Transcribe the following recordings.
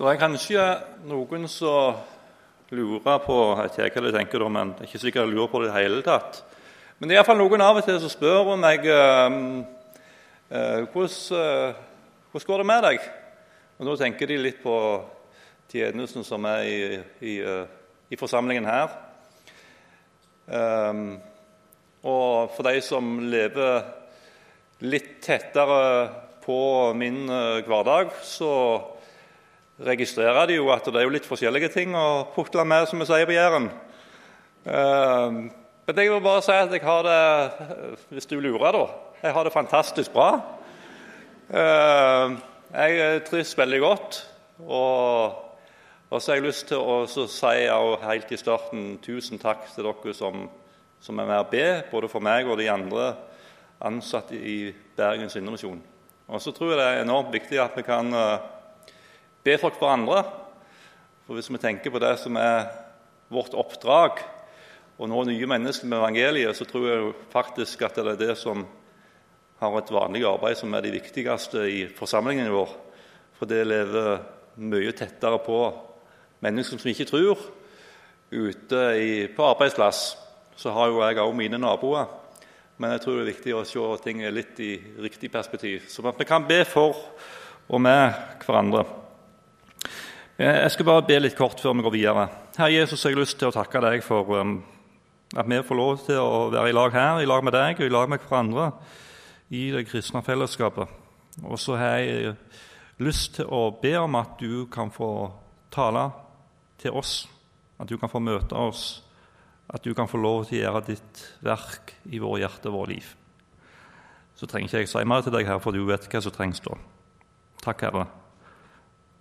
Det er kanskje noen som lurer på jeg vet ikke tenker da, men det er ikke sikkert jeg lurer på det i det hele tatt. Men det er iallfall noen av og til som spør meg eh, uh, hvordan, uh, går det med deg. Og Da tenker de litt på tjenesten som er i, i, uh, i forsamlingen her. Um, og for de som lever litt tettere på min hverdag, så registrerer de jo at det er jo litt forskjellige ting å putle med, som vi sier på Jæren. Uh, men jeg vil bare si at jeg har det hvis du lurer, da, jeg har det fantastisk bra. Uh, jeg trives veldig godt. og så har jeg lyst til å si helt i starten tusen takk til dere som, som er med og be, både for meg og de andre ansatte i Bergens Indremisjon. Og så tror jeg det er enormt viktig at vi kan uh, be for hverandre. For hvis vi tenker på det som er vårt oppdrag, å nå nye mennesker med evangeliet, så tror jeg faktisk at det er det som har et vanlig arbeid som er det viktigste i forsamlingen vår. For det lever mye tettere på mennesker som ikke tror. Ute i, på arbeidsplass så har jo jeg òg mine naboer. Men jeg tror det er viktig å se ting litt i riktig perspektiv, sånn at vi kan be for og med hverandre. Jeg skal bare be litt kort før vi går videre. Herre Jesus, jeg har lyst til å takke deg for um, at vi får lov til å være i lag her, i lag med deg og i lag med hverandre i det kristne fellesskapet. Og så har jeg lyst til å be om at du kan få tale til oss, at du kan få møte oss, at du kan få lov til å gjøre ditt verk i våre hjerte og vårt liv. Så trenger ikke jeg si mer til deg, her, for du vet hva som trengs da. Takk, Herre,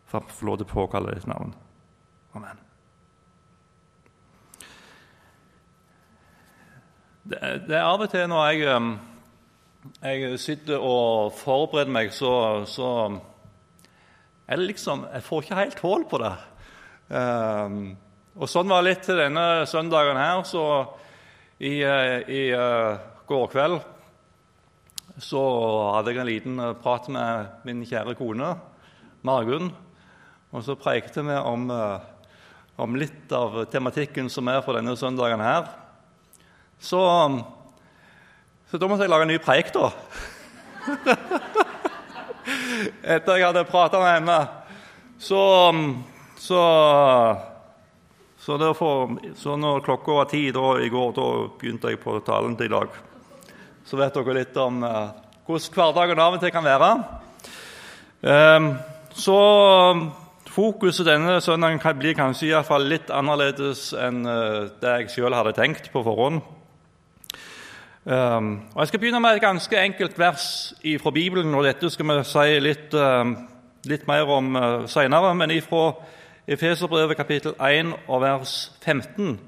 for å få lov til å påkalle ditt navn. Amen. Det, det er av og til når jeg, um, jeg sitter og forbereder meg, så, så det liksom Jeg får ikke helt hull på det. Um, og Sånn var det litt til denne søndagen her. Så i, eh, i uh, går kveld så hadde jeg en liten eh, prat med min kjære kone, Margunn. Og så prekte vi om, uh, om, litt av tematikken som er for denne søndagen her. Så, så da måtte jeg lage en ny preik, da. Etter jeg hadde prata med henne. Så så, så, derfor, så når klokka var ti da, i går, da begynte jeg på talen til i dag. Så vet dere litt om eh, hvordan hverdagen av og til kan være. Eh, så fokuset denne søndagen kan bli kanskje i fall litt annerledes enn eh, det jeg sjøl hadde tenkt på forhånd. Um, og Jeg skal begynne med et ganske enkelt vers fra Bibelen, og dette skal vi si litt, um, litt mer om uh, seinere. Men ifra Efeserbrevet kapittel 1 og vers 15.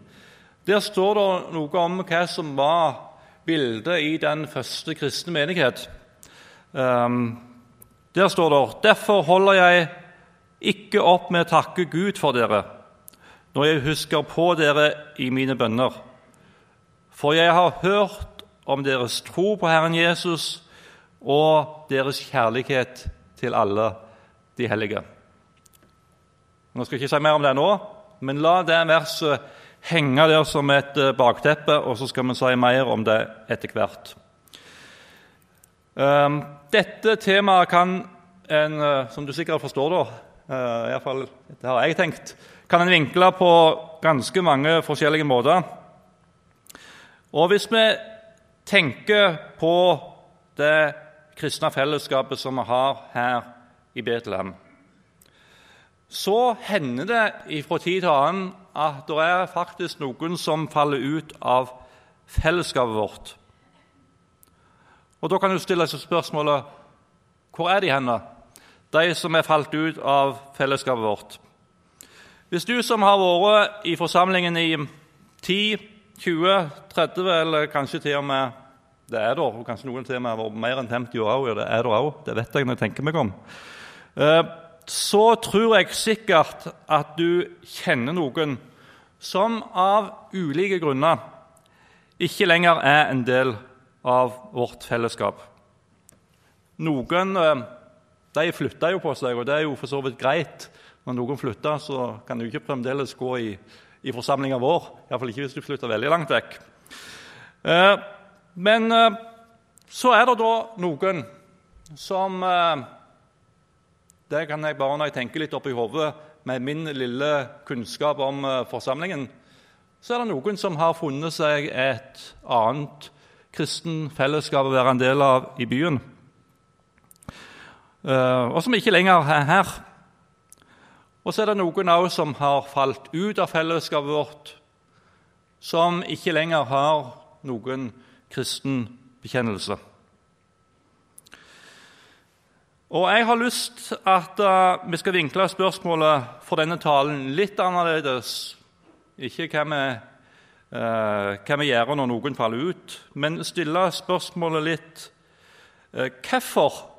Der står det noe om hva som var bildet i den første kristne menighet. Um, der står det derfor holder jeg ikke opp med å takke Gud for dere når jeg husker på dere i mine bønner. For jeg har hørt om deres tro på Herren Jesus og deres kjærlighet til alle de hellige. Nå skal jeg ikke si mer om det nå, men la det verset henge der som et eh, bakteppe, og så skal vi si mer om det etter hvert. Ehm, dette temaet kan en, eh, som du sikkert forstår, da, uh, i hvert fall det har jeg tenkt, kan en vinkle på ganske mange forskjellige måter. Og hvis vi tenker på det kristne fellesskapet som vi har her i Betlehem så hender det fra tid til annen at det er faktisk noen som faller ut av fellesskapet vårt. Og Da kan du stille seg spørsmålet hvor er de henne, de som er falt ut av fellesskapet vårt? Hvis du som har vært i forsamlingen i 10, 20, 30 eller kanskje til og med det er da, kanskje noen til og med har vært mer enn 50 år òg, det er det òg, det vet jeg når jeg tenker meg om. Eh, så tror jeg sikkert at du kjenner noen som av ulike grunner ikke lenger er en del av vårt fellesskap. Noen eh, de flytta jo på seg, og det er jo for så vidt greit Når noen flytter, så kan du ikke fremdeles gå i, i forsamlinga vår. Iallfall ikke hvis du flytter veldig langt vekk. Eh, men eh, så er det da noen som eh, Det kan jeg bare når jeg tenker litt oppi hodet med min lille kunnskap om eh, forsamlingen, så er det noen som har funnet seg et annet kristen fellesskap å være en del av i byen, og som ikke lenger er her. Og så er det noen òg som har falt ut av fellesskapet vårt, som ikke lenger har noen kristen bekjennelse. Og Jeg har lyst at uh, vi skal vinkle spørsmålet for denne talen litt annerledes. Ikke hva vi, uh, hva vi gjør når noen faller ut, men stille spørsmålet litt Hvorfor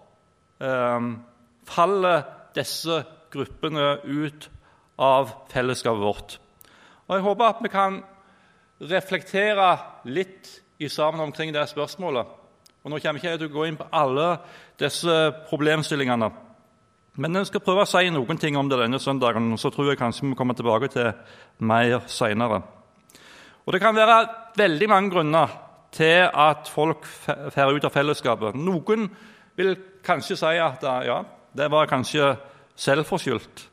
faller disse gruppene ut av fellesskapet vårt? Og Jeg håper at vi kan reflektere litt i sammen omkring det spørsmålet. Og Nå kommer ikke jeg til å gå inn på alle disse problemstillingene. Men jeg skal prøve å si noen ting om det denne søndagen, og så tror jeg kanskje vi kommer tilbake til mer seinere. Det kan være veldig mange grunner til at folk drar ut av fellesskapet. Noen vil kanskje si at ja, det var kanskje selvforskyldt.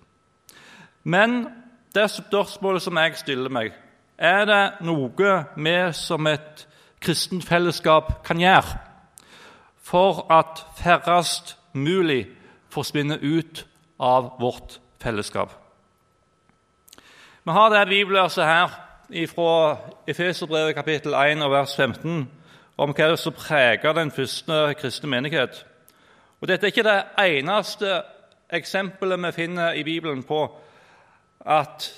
Men det spørsmålet som jeg stiller meg, er det noe vi som et kristent fellesskap kan gjøre for at færrest mulig forsvinner ut av vårt fellesskap. Vi har det bibelverset her fra Efeserbrevet kapittel 1 og vers 15 om hva som preger den første kristne menighet. Og Dette er ikke det eneste eksempelet vi finner i Bibelen på at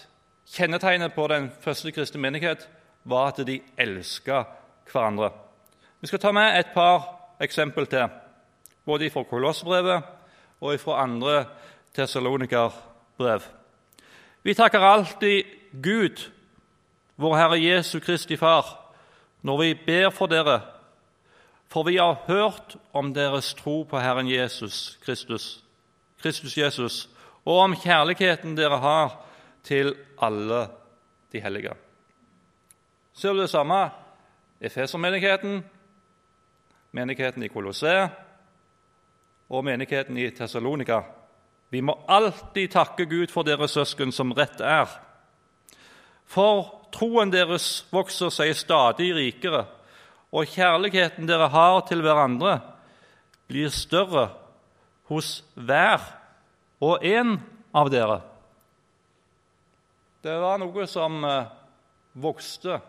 kjennetegnet på den første kristne menighet var at de elska hverandre. Vi skal ta med et par eksempel til, både fra Kolossbrevet og fra andre Tessalonikerbrev. Vi takker alltid Gud, vår Herre Jesu Kristi Far, når vi ber for dere, for vi har hørt om deres tro på Herren Jesus Kristus, Kristus Jesus, og om kjærligheten dere har til alle de hellige. Ser du det samme? Efesermenigheten menigheten i Colosseum og menigheten i Tessalonika. Vi må alltid takke Gud for deres søsken som rett er. For troen deres vokser seg stadig rikere, og kjærligheten dere har til hverandre, blir større hos hver og en av dere. Det var noe som eh, vokste.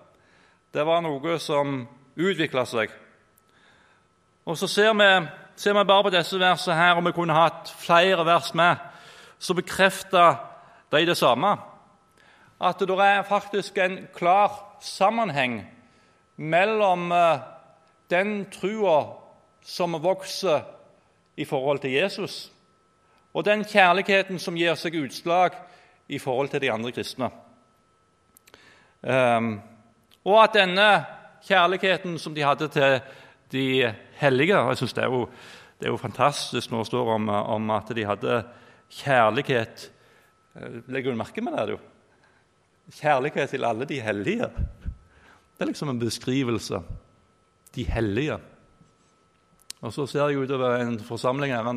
Det var noe som utvikla seg. Og så ser vi, ser vi bare på disse versene her, og vi kunne hatt flere vers med, så bekrefter de det samme. At det er faktisk en klar sammenheng mellom eh, den trua som vokser i forhold til Jesus, og den kjærligheten som gir seg utslag i forhold til de andre kristne. Um, og at denne kjærligheten som de hadde til de hellige. og Jeg synes det, det, er jo fantastisk når det står om, om at de hadde kjærlighet eh, Legger du merke med det? Jo? Kjærlighet til alle de hellige. Det er liksom en beskrivelse. De hellige. Og Så ser jeg utover en forsamling her, og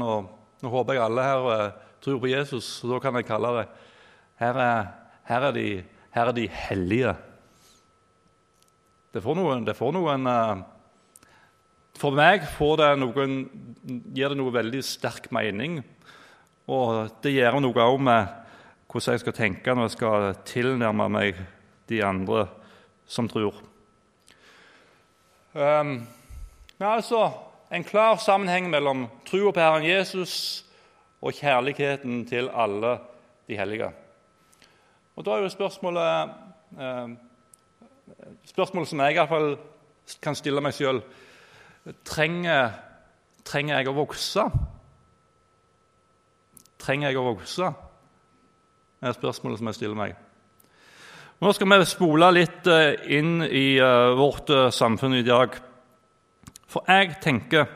nå håper jeg alle her uh, tror på Jesus, så da kan jeg kalle det Her er, her er, de, her er de, hellige. Det får noen, det får noen uh, for meg det noen, gir det noe veldig sterk mening. Og det gjør noe òg med hvordan jeg skal tenke når jeg skal tilnærme meg de andre som tror. Um, men altså en klar sammenheng mellom troa på Herren Jesus og kjærligheten til alle de hellige. Og Da er jo spørsmålet eh, Spørsmålet som jeg i hvert fall kan stille meg sjøl Trenger, trenger jeg å vokse? Trenger jeg å vokse? Det er spørsmålet som jeg stiller meg. Nå skal vi spole litt eh, inn i eh, vårt eh, samfunn i dag. For jeg tenker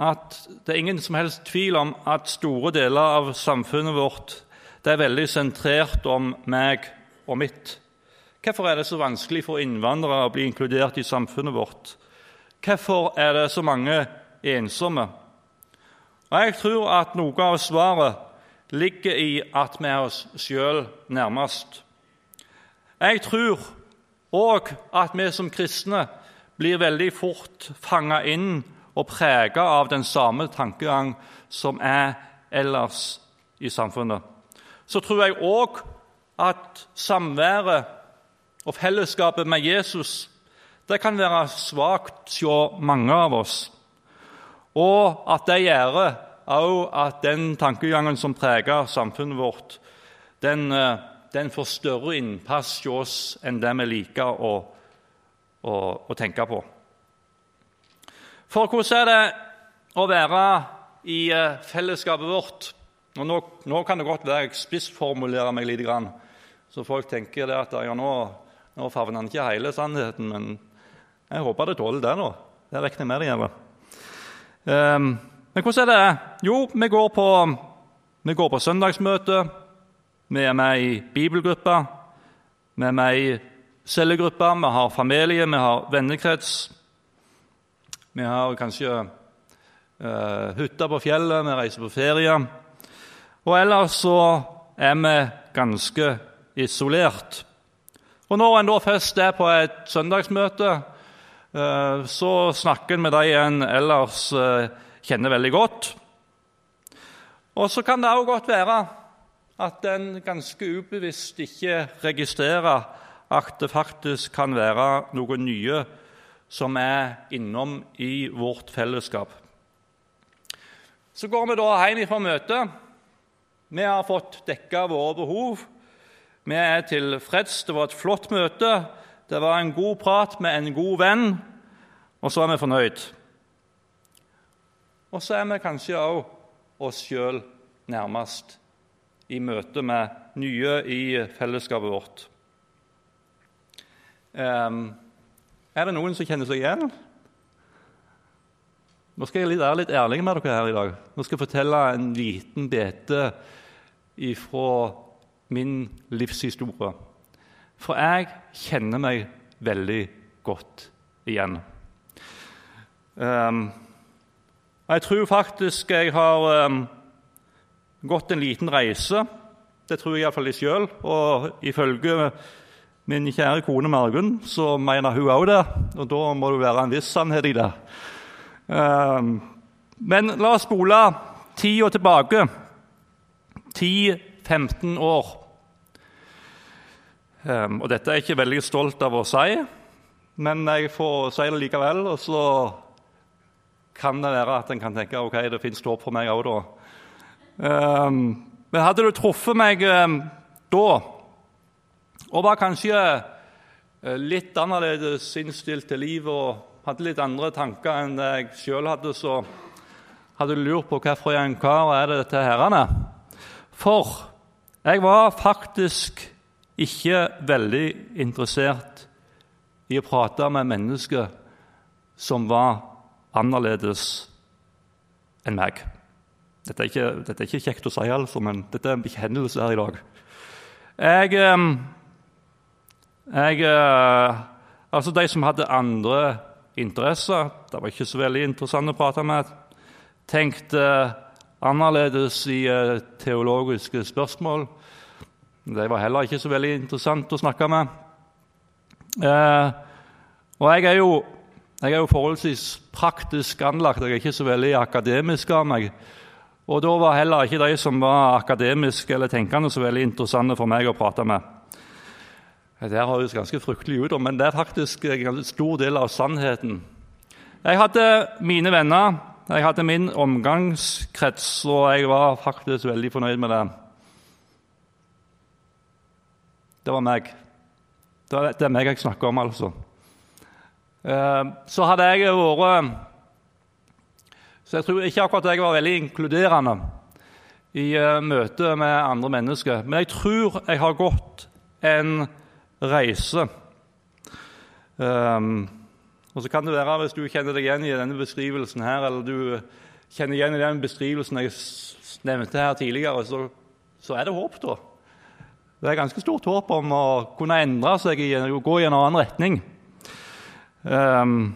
at det er ingen som helst tvil om at store deler av samfunnet vårt Det er veldig sentrert om meg og mitt. Hvorfor er det så vanskelig for innvandrere å bli inkludert i samfunnet vårt? Hvorfor er det så mange ensomme? Og Jeg tror at noe av svaret ligger i at vi er oss sjøl nærmest. Jeg tror òg at vi som kristne blir veldig fort fanga inn og prega av den samme tankegang som er ellers i samfunnet. Så tror jeg òg at samværet og fellesskapet med Jesus det kan være svakt hos mange av oss. Og at det gjør òg at den tankegangen som preger samfunnet vårt, den, eh, den får større innpass hos oss enn det vi liker å, å, å tenke på. For hvordan er det å være i eh, fellesskapet vårt? Og nå, nå, kan det godt være jeg spissformulerer meg litt, så folk tenker at ja, nå, nå favner han ikke hele sannheten. Men jeg håper det tåler det. nå. Det regner jeg med det gjør. Um, men hvordan er det? Jo, vi går på, vi går på søndagsmøte. Vi er med i bibelgruppa. Vi er med i cellegruppa. Vi har familie, vi har vennekrets. Vi har kanskje uh, hytte på fjellet, vi reiser på ferie. Og ellers så er vi ganske isolert. Og når en da først er på et søndagsmøte, uh, så snakker en med de en ellers uh, kjenner veldig godt. Og så kan det òg godt være at en ganske ubevisst ikke registrerer at det faktisk kan være noen nye som er innom i vårt fellesskap. Så går vi da hjem fra møtet. Vi har fått dekka våre behov. Vi er tilfreds. Det var et flott møte. Det var en god prat med en god venn, og så er vi fornøyd. Og så er vi kanskje òg oss sjøl nærmest i møte med nye i fellesskapet vårt. Er det noen som kjenner seg igjen? Nå skal jeg være litt ærlig med dere her i dag. Nå skal jeg fortelle en liten bete fra min livshistorie. For jeg kjenner meg veldig godt igjen. Um, jeg tror faktisk jeg har um, gått en liten reise. Det tror jeg iallfall de sjøl. Og ifølge Min kjære kone Margunn så mener hun òg det, og da må det være en viss sannhet i det. Ehm, men la oss spole tida tilbake. 10-15 år. Ehm, og dette er jeg ikke veldig stolt av å si, men jeg får si det likevel. Og så kan det være at en kan tenke ok, det fins håp for meg òg da. Ehm, men hadde du truffet meg da og var kanskje eh, litt annerledes innstilt til livet og hadde litt andre tanker enn jeg sjøl hadde, så hadde du lurt på hvorfor jeg en kar er det til herrene. For jeg var faktisk ikke veldig interessert i å prate med mennesker som var annerledes enn meg. Dette er ikke, dette er ikke kjekt å si, altså, men dette er en bekjennelse her i dag. Jeg... Eh, jeg, eh, altså De som hadde andre interesser, det var ikke så veldig interessant å prate med, tenkte annerledes i eh, teologiske spørsmål. Det var heller ikke så veldig interessant å snakke med. Og jeg er, jo, jeg er jo forholdsvis praktisk anlagt, jeg er ikke så veldig akademisk av meg. Og da var heller ikke de som var akademiske eller tenkende, så veldig interessante for meg å prate med. Det høres ganske fryktelig ut, men det er faktisk en stor del av sannheten. Jeg hadde mine venner, jeg hadde min omgangskrets, og jeg var faktisk veldig fornøyd med det. Det var meg. Det er meg jeg snakker om, altså. Eh, så hadde jeg vært Så jeg tror ikke akkurat jeg var veldig inkluderende i eh, møte med andre mennesker. Men jeg tror jeg har gått en reise. Um, og så kan det være, Hvis du kjenner deg igjen i denne beskrivelsen her, eller du kjenner igjen i den beskrivelsen jeg nevnte her tidligere, så, så er det håp, da. Det er ganske stort håp om å kunne endre seg og gå i en annen retning. Um,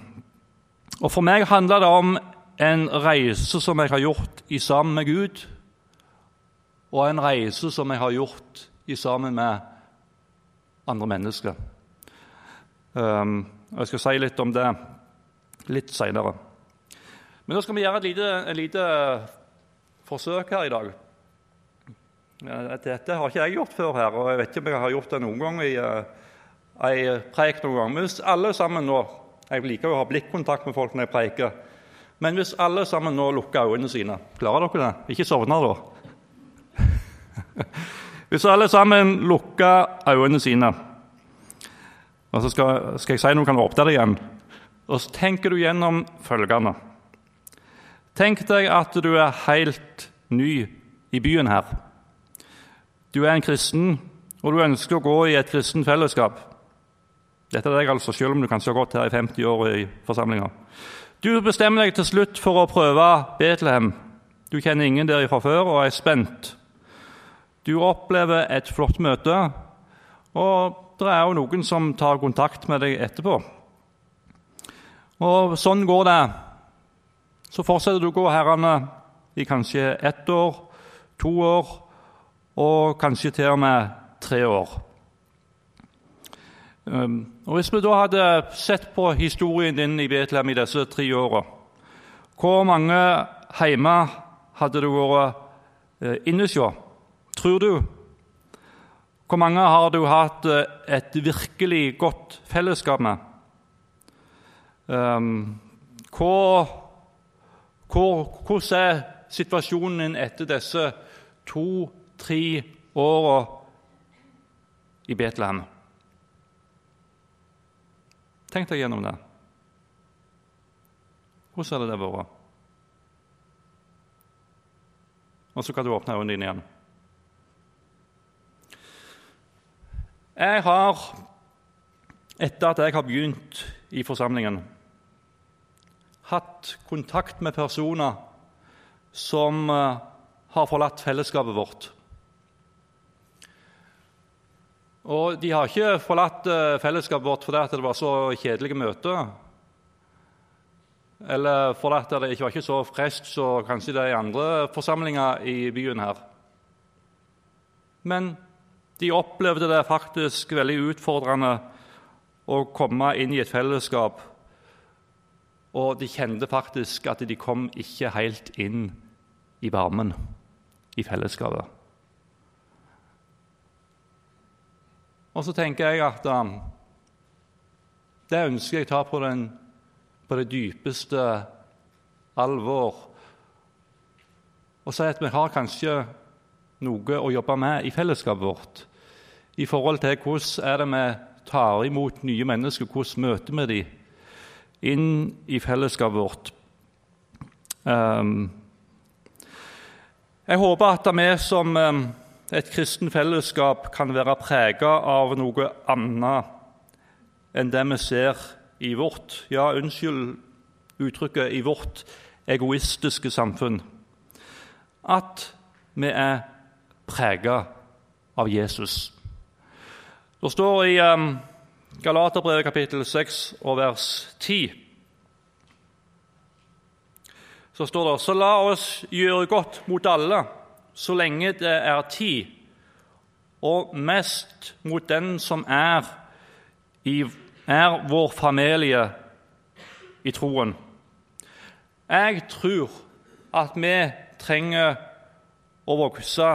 og For meg handler det om en reise som jeg har gjort i sammen med Gud, og en reise som jeg har gjort i sammen med andre mennesker. Um, jeg skal si litt om det litt seinere. Men nå skal vi gjøre et lite, et lite forsøk her i dag. Dette har ikke jeg gjort før her, og jeg vet ikke om jeg har gjort det noen gang i uh, ei preik noen gang. Men hvis alle sammen nå Jeg liker å ha blikkontakt med folk når jeg preiker. Men hvis alle sammen nå lukker øynene sine Klarer dere det? Ikke sovne, da. hvis alle sammen lukker øynene sine og så skal, skal jeg si noe, kan du åpne det igjen. Og så tenker du gjennom følgende Tenk deg at du er helt ny i byen her. Du er en kristen, og du ønsker å gå i et kristent fellesskap. Dette er deg, altså, selv om du kanskje har gått her i 50 år i forsamlinga. Du bestemmer deg til slutt for å prøve Betlehem. Du kjenner ingen der fra før og er spent. Du opplever et flott møte, og det er jo noen som tar kontakt med deg etterpå. Og sånn går det så fortsetter du å gå herrene i kanskje ett år, to år og kanskje til og med tre år. Og Hvis vi da hadde sett på historien din i Betlehem i disse tre åra, hvor mange hjemme hadde du vært inne inneskjå, tror du? Hvor mange har du hatt eh, et virkelig godt fellesskap med? Hvor hvor, hvordan er situasjonen din etter disse to-tre åra i Betlehem? Tenk deg gjennom det. Hvordan hadde det vært? Og så kan du åpne øynene dine igjen. Jeg har, etter at jeg har begynt i forsamlingen hatt kontakt med personer som eh, har forlatt fellesskapet vårt. Og De har ikke forlatt eh, fellesskapet vårt fordi det var så kjedelige møter, eller fordi det ikke var ikke så freskt som kanskje det er i andre forsamlinger i byen her. Men de opplevde det faktisk veldig utfordrende å komme inn i et fellesskap og de kjente faktisk at de kom ikke helt inn i varmen, i fellesskapet. Og så tenker jeg at um, det ønsker jeg å ta på, den, på det dypeste alvor. Og si at vi har kanskje noe å jobbe med i fellesskapet vårt. I forhold til hvordan er det vi tar imot nye mennesker, hvordan møter vi dem? inn i fellesskapet vårt. Um, jeg håper at vi som ehm, et kristen fellesskap kan være prega av noe annet enn det vi ser i vårt Ja, unnskyld uttrykket i vårt egoistiske samfunn. At vi er prega av Jesus. Det står i um, Galaterbrevet kapittel 6 og vers 10. Så står det så la oss gjøre godt mot alle så lenge det er tid, og mest mot den som er, i, er vår familie i troen. Jeg tror at vi trenger å vokse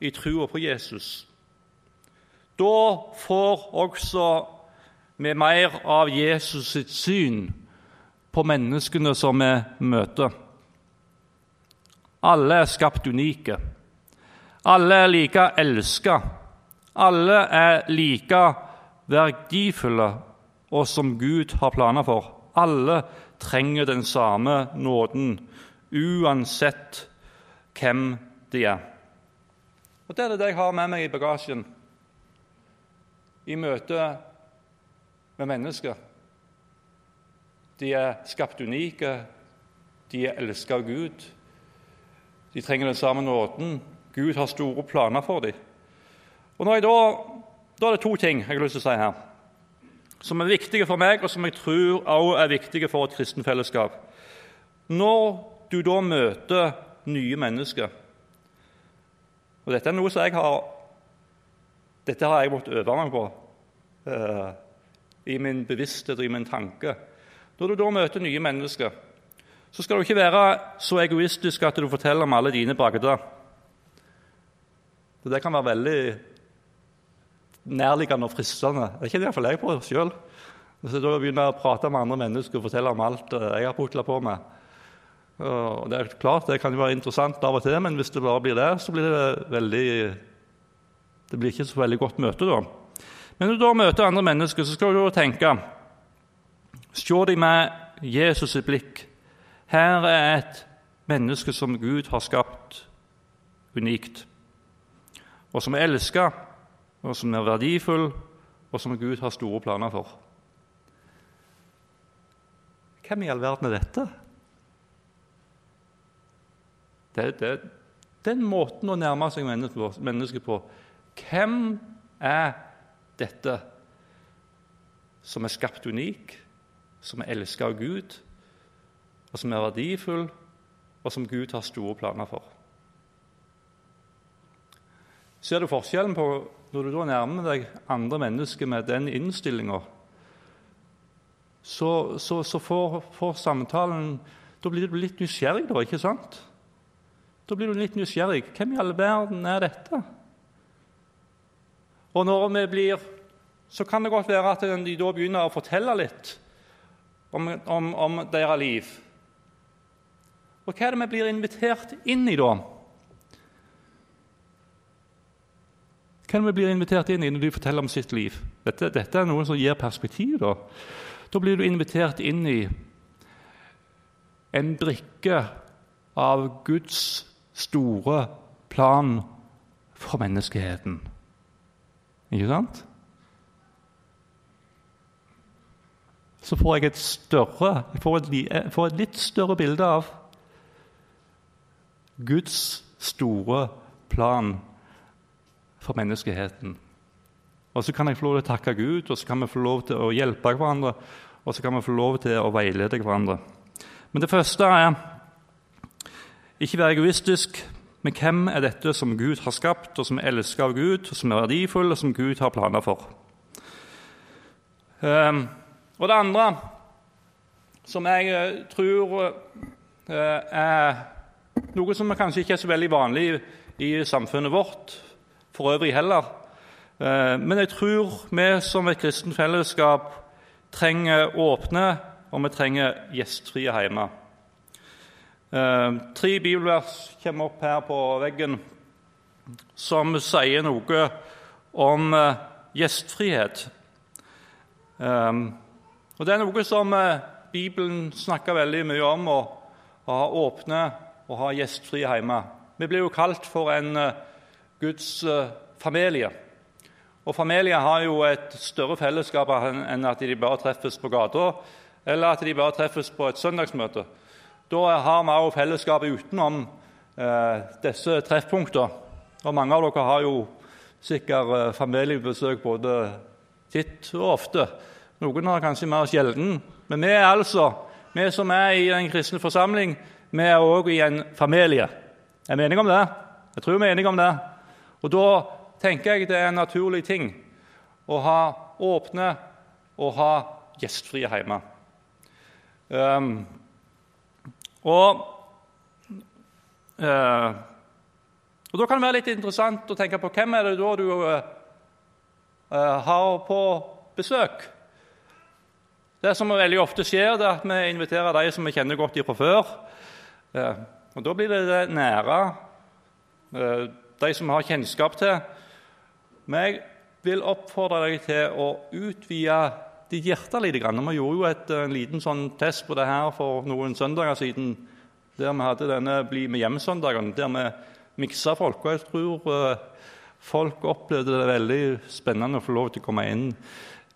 i troa på Jesus. Da får også vi mer av Jesus sitt syn på menneskene som vi møter. Alle er skapt unike. Alle er like elska. Alle er like verdifulle og som Gud har planer for. Alle trenger den samme nåden, uansett hvem de er. Og Det er det jeg har med meg i bagasjen i møte med mennesker. De er skapt unike, de er elsket av Gud. De trenger den samme nåden, Gud har store planer for dem. Og da, da er det to ting jeg har lyst til å si her, som er viktige for meg, og som jeg tror også er viktige for et kristenfellesskap. Når du da møter nye mennesker Og dette er noe som jeg har dette har jeg måttet øve meg på uh, i min bevissthet og i min tanke. Når du da møter nye mennesker, så skal du ikke være så egoistisk at du forteller om alle dine bragder. Det kan være veldig nærliggende og fristende. Det er ikke det iallfall jeg på sjøl. Så da begynner å prate med andre mennesker og fortelle om alt eh, jeg har putla på med. Og det er klart, det kan jo være interessant av og til, men hvis det bare blir det, så blir det veldig Det blir ikke så veldig godt møte, da. Men når du da møter andre mennesker, så skal du tenke Se dem med Jesus' i blikk. Her er et menneske som Gud har skapt unikt, og som er elska og som er verdifull, og som Gud har store planer for. Hvem i all verden er dette? Det, det, den måten å nærme seg mennesket på. Hvem er dette som er skapt unik, som er elsket av Gud, og som er verdifull, og som Gud har store planer for? Ser du forskjellen på når du da nærmer deg andre mennesker med den innstillinga, så, så, så får, får, samtalen Da blir du litt nysgjerrig, da, ikke sant? Da blir du litt nysgjerrig. Hvem i all verden er dette? Og når vi blir Så kan det godt være at de da begynner å fortelle litt om, om, om deres liv. Og hva er det vi blir invitert inn i da? Hva er det vi blir invitert inn i når de forteller om sitt liv? Dette, dette er noe som gir perspektiv. Da. da blir du invitert inn i en brikke av Guds store plan for menneskeheten. Ikke sant? Så får jeg et større, jeg får et, jeg får et litt større bilde av Guds store plan for menneskeheten. Og Så kan jeg få lov til å takke Gud, og så kan vi få lov til å hjelpe hverandre og så kan vi få lov til å veilede hverandre. Men det første er ikke være egoistisk. Men hvem er dette som Gud har skapt, og som er elsket av Gud, og som er verdifull, og som Gud har planer for? Um, og det andre som jeg uh, tror uh, er noe som kanskje ikke er så veldig vanlig i samfunnet vårt, for øvrig heller. Eh, men jeg tror vi som et kristent fellesskap trenger åpne, og vi trenger gjestfrie hjemme. Eh, tre bibelvers kommer opp her på veggen som sier noe om eh, gjestfrihet. Og Det er noe som Bibelen snakker veldig mye om, å ha åpne og ha gjestfrie hjemme. Vi blir jo kalt for en Guds eh, familie. Og Familier har jo et større fellesskap enn at de bare treffes på gata eller at de bare treffes på et søndagsmøte. Da har vi også fellesskapet utenom eh, disse treffpunktene. Og Mange av dere har jo sikkert eh, familiebesøk både titt og ofte. Noen har kanskje mer sjelden. Men vi er altså, vi som er i den kristne forsamling, vi er òg i en familie. Er vi enige om det? Jeg tror vi er enige om det. Og Da tenker jeg det er en naturlig ting å ha åpne og ha gjestfrie hjemme. Um, og, uh, og Da kan det være litt interessant å tenke på hvem er det da du uh, har på besøk. Det som veldig ofte skjer, det er at vi inviterer de som vi kjenner godt fra før. Og Da blir det det nære de som har kjennskap til. Men jeg vil oppfordre deg til å utvide ditt hjerte litt. Vi gjorde jo et, en liten sånn test på det her for noen søndager siden, der vi hadde denne Bli med hjem-søndagen, der vi miksa folk. Og jeg tror uh, folk opplevde det veldig spennende å få lov til å komme inn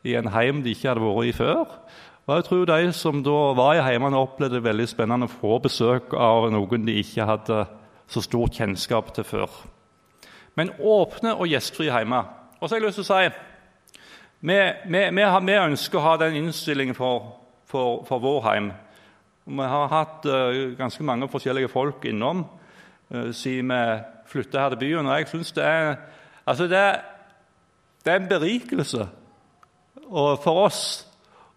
i en heim de ikke hadde vært i før. Og jeg tror de som da var i heimene, opplevde det veldig spennende å få besøk av noen de ikke hadde så stor kjennskap til før. men åpne og gjestfrie hjemme. Og så har jeg lyst til å si vi, vi, vi, ønsker å ha den innstillingen for, for, for vår heim. Vi har hatt uh, ganske mange forskjellige folk innom uh, siden vi flytta her til byen. Og jeg syns det Altså, det, det er en berikelse for oss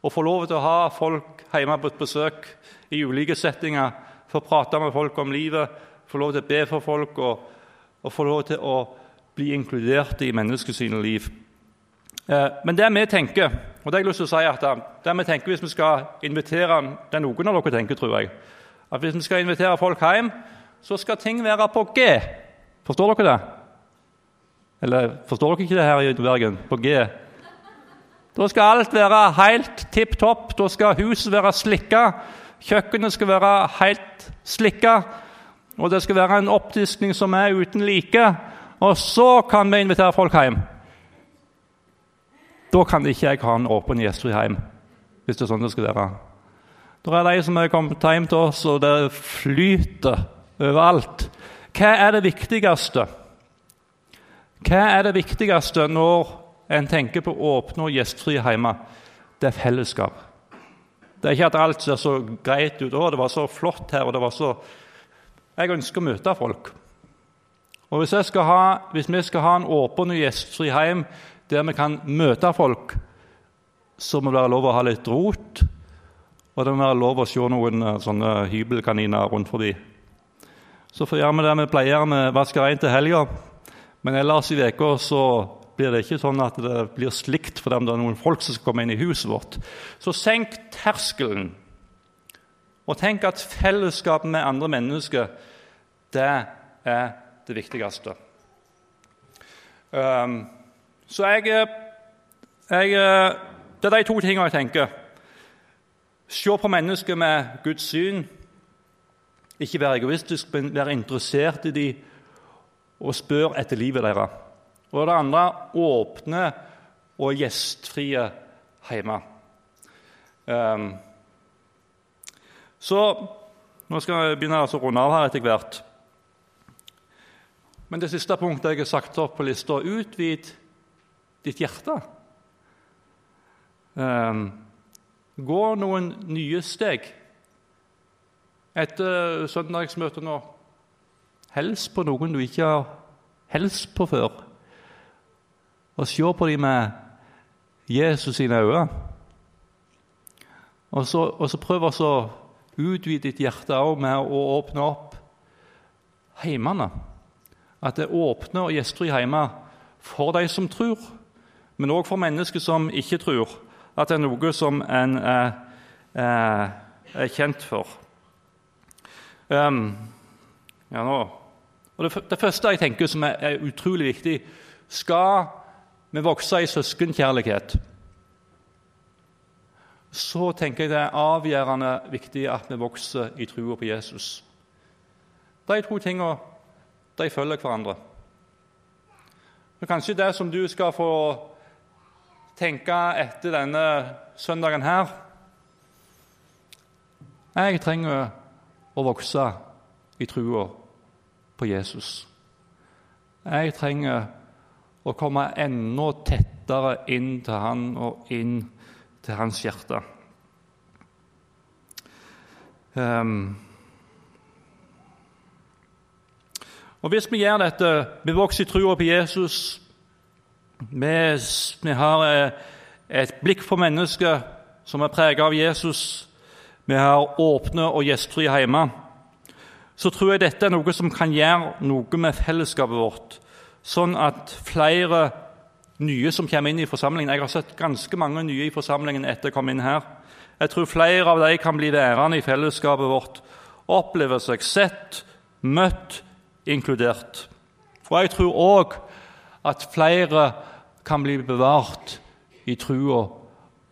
å få lov til å ha folk hjemme på et besøk i ulike settinger, få prate med folk om livet, få lov til å be for folk og, og få lov til å bli inkludert i menneskets liv. Eh, men det vi tenker, og det har jeg lyst til å si at det vi tenker hvis vi skal invitere Det er noen av dere tenker, tror jeg. At hvis vi skal invitere folk hjem, så skal ting være på G. Forstår dere det? Eller forstår dere ikke det her i Bergen? På G. Da skal alt være helt tipp topp. Da skal huset være slikka. Kjøkkenet skal være helt slikka. Og det skal være en oppdiskning som er uten like. Og så kan vi invitere folk hjem. Da kan ikke jeg ha en åpen gjestfri hjem, hvis det er sånn det skal være. Det er de som er kommet hjem til oss, og det flyter overalt. Hva er det viktigste? Hva er det viktigste når en tenker på åpne og gjestfrie hjemme? Det er fellesskap. Det er ikke at alt ser så greit ut. 'Å, det var så flott her', og det var så Jeg ønsker å møte folk. Og hvis, ha, hvis vi skal ha en åpen og gjestfri hjem, der vi kan møte folk, så må det være lov å ha litt rot. Og det må være lov å se noen eh, sånne hybelkaniner rundt forbi. Så får gjøre vi det vi pleier, vi vasker reint til helga. Men ellers i uka så blir det ikke sånn at det blir slikt for dem det er noen folk som skal komme inn i huset vårt. Så senk terskelen. Og tenk at fellesskap med andre mennesker, det er det viktigste. Um, så jeg, eh, jeg, eh, Det er de to tingene jeg tenker. Se på mennesket med Guds syn. Ikke være egoistisk, men være interessert i dem og spør etter livet deres. Og det andre åpne og gjestfrie hjemme. Um, så nå skal jeg begynne å runde av her etter hvert. Men det siste punktet jeg har sagt opp på lista, utvid ditt hjerte. Um, gå noen nye steg. Etter søndagsmøtet nå Hils på noen du ikke har hilst på før. Og se på dem med Jesus sine øyne. Og så, og så prøv å utvide ditt hjerte også med å åpne opp heimene. At det åpner og gjestfri hjemme for de som tror men òg for mennesker som ikke tror at det er noe som en er, er, er kjent for. Um, ja, nå. Og det, det, første jeg tenker som er, er utrolig viktig Skal vi vokse i søskenkjærlighet, så tenker jeg det er avgjørende viktig at vi vokser i troa på Jesus. De to tingene de følger hverandre. Og kanskje det som du skal få tenke etter denne søndagen her Jeg trenger å vokse i trua på Jesus. Jeg trenger å komme enda tettere inn til han og inn til hans hjerte. Um, og Hvis vi gjør dette, vi vokser i trua på Jesus vi, vi har eh, et blikk for mennesket som er preget av Jesus. Vi har åpne og gjestfrie hjemme. Så tror jeg dette er noe som kan gjøre noe med fellesskapet vårt, sånn at flere nye som kommer inn i forsamlingen Jeg har sett ganske mange nye i forsamlingen etter jeg kom inn her. Jeg tror flere av dem kan bli værende i fellesskapet vårt, oppleve seg sett, møtt, inkludert. For jeg tror òg at flere kan bli bevart i trua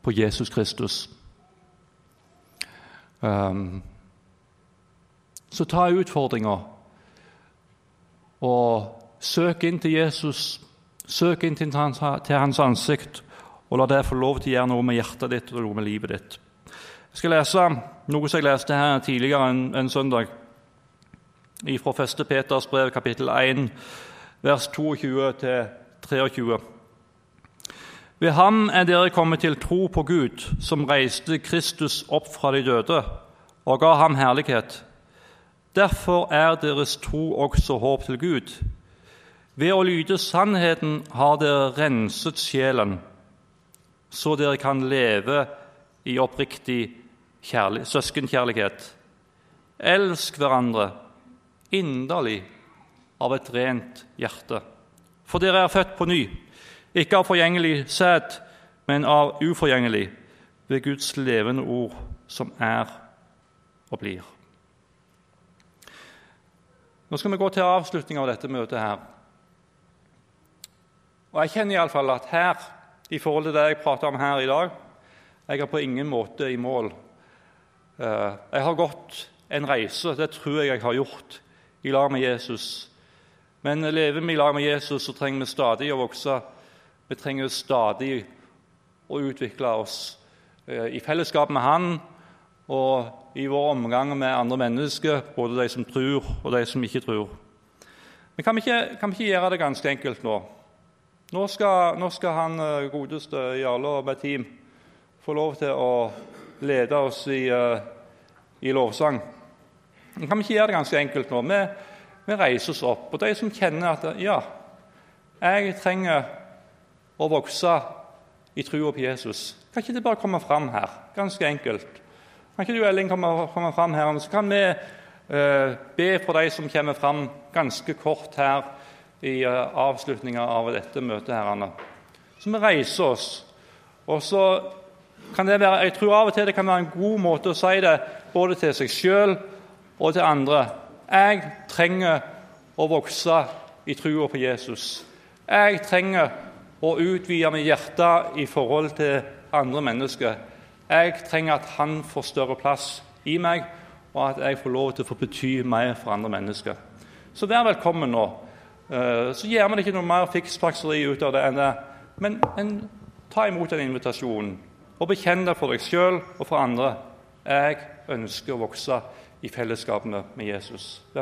på Jesus Kristus. Um, så ta utfordringa og søk inn til Jesus. Søk inn til hans, til hans, ansikt, og la det få lov til å gjøre noe med hjertet ditt og noe med livet ditt. Jeg skal lese noe som jeg leste her tidligere en, en søndag, fra 1. Peters brev, kapittel 1, vers 22-23. Ved ham er dere kommet til tro på Gud, som reiste Kristus opp fra de døde og ga ham herlighet. Derfor er deres tro også håp til Gud. Ved å lyde sannheten har dere renset sjelen, så dere kan leve i oppriktig søskenkjærlighet. Elsk hverandre inderlig av et rent hjerte. For dere er født på ny, ikke av forgjengelig sæd, men av uforgjengelig, ved Guds levende ord, som er og blir. Nå skal vi gå til avslutning av dette møtet her. Og Jeg kjenner iallfall at her, i forhold til det jeg prater om her i dag, jeg er på ingen måte i mål. Eh, jeg har gått en reise, det tror jeg jeg har gjort, i lag med Jesus. Men lever vi i lag med Jesus, så trenger vi stadig å vokse. Vi trenger stadig å utvikle oss eh, i fellesskap med Han og i vår omgang med andre mennesker, både de som tror, og de som ikke tror. Men kan vi ikke, kan vi ikke gjøre det ganske enkelt nå? Nå skal, nå skal han eh, godeste Jarle og team få lov til å lede oss i, uh, i lovsang. Men kan vi ikke gjøre det ganske enkelt nå? Vi, vi reiser oss opp. Og de som kjenner at ja, jeg trenger å vokse i trua på Jesus, kan ikke det bare komme fram her? Ganske enkelt. Kan ikke du, Elling, komme, komme fram her? Så kan vi eh, be for de som kommer fram ganske kort her i uh, avslutninga av dette møtet. her, Anna. Så vi reiser oss. Og så kan det være, Jeg tror av og til det kan være en god måte å si det både til seg sjøl og til andre. Jeg trenger å vokse i trua på Jesus. Jeg trenger å utvide mitt hjerte i forhold til andre mennesker. Jeg trenger at han får større plass i meg, og at jeg får lov til å få bety mer for andre mennesker. Så vær velkommen nå. Eh, så gjør man ikke noe mer fiksfakseri ut av det enn det. Men, men ta imot den invitasjonen, og bekjenn det for deg sjøl og for andre. Jeg ønsker å vokse i fellesskapene med Jesus. Vær så